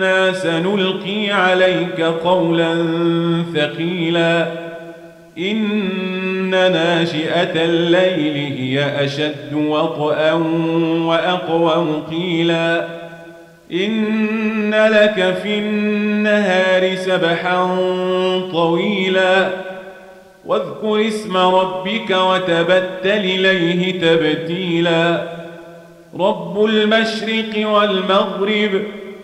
إنا سنلقي عليك قولا ثقيلا إن ناشئة الليل هي أشد وطئا وأقوم قيلا إن لك في النهار سبحا طويلا واذكر اسم ربك وتبتل إليه تبتيلا رب المشرق والمغرب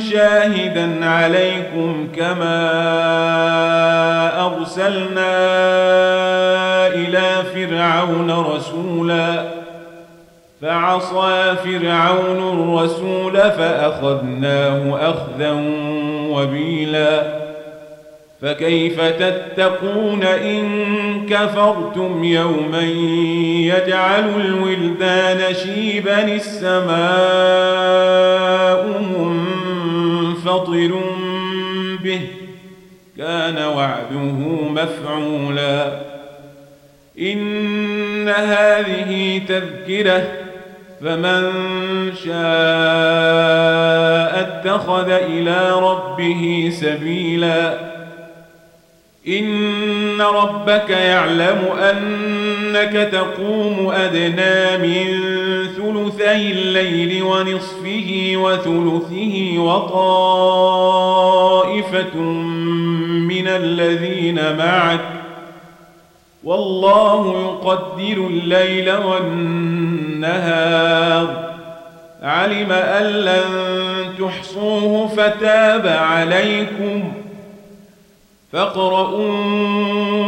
شاهدا عليكم كما أرسلنا إلى فرعون رسولا. فعصى فرعون الرسول فأخذناه أخذا وبيلا. فكيف تتقون إن كفرتم يوما يجعل الولدان شيبا السماء به كان وعده مفعولا. إن هذه تذكرة فمن شاء اتخذ إلى ربه سبيلا. إن ربك يعلم أنك تقوم أدنى من ثلثي الليل ونصفه وثلثه وطائفة من الذين معك. والله يقدر الليل والنهار. علم أن لن تحصوه فتاب عليكم. فاقرؤوا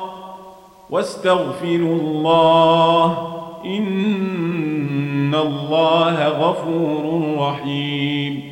واستغفروا الله إن الله غفور رحيم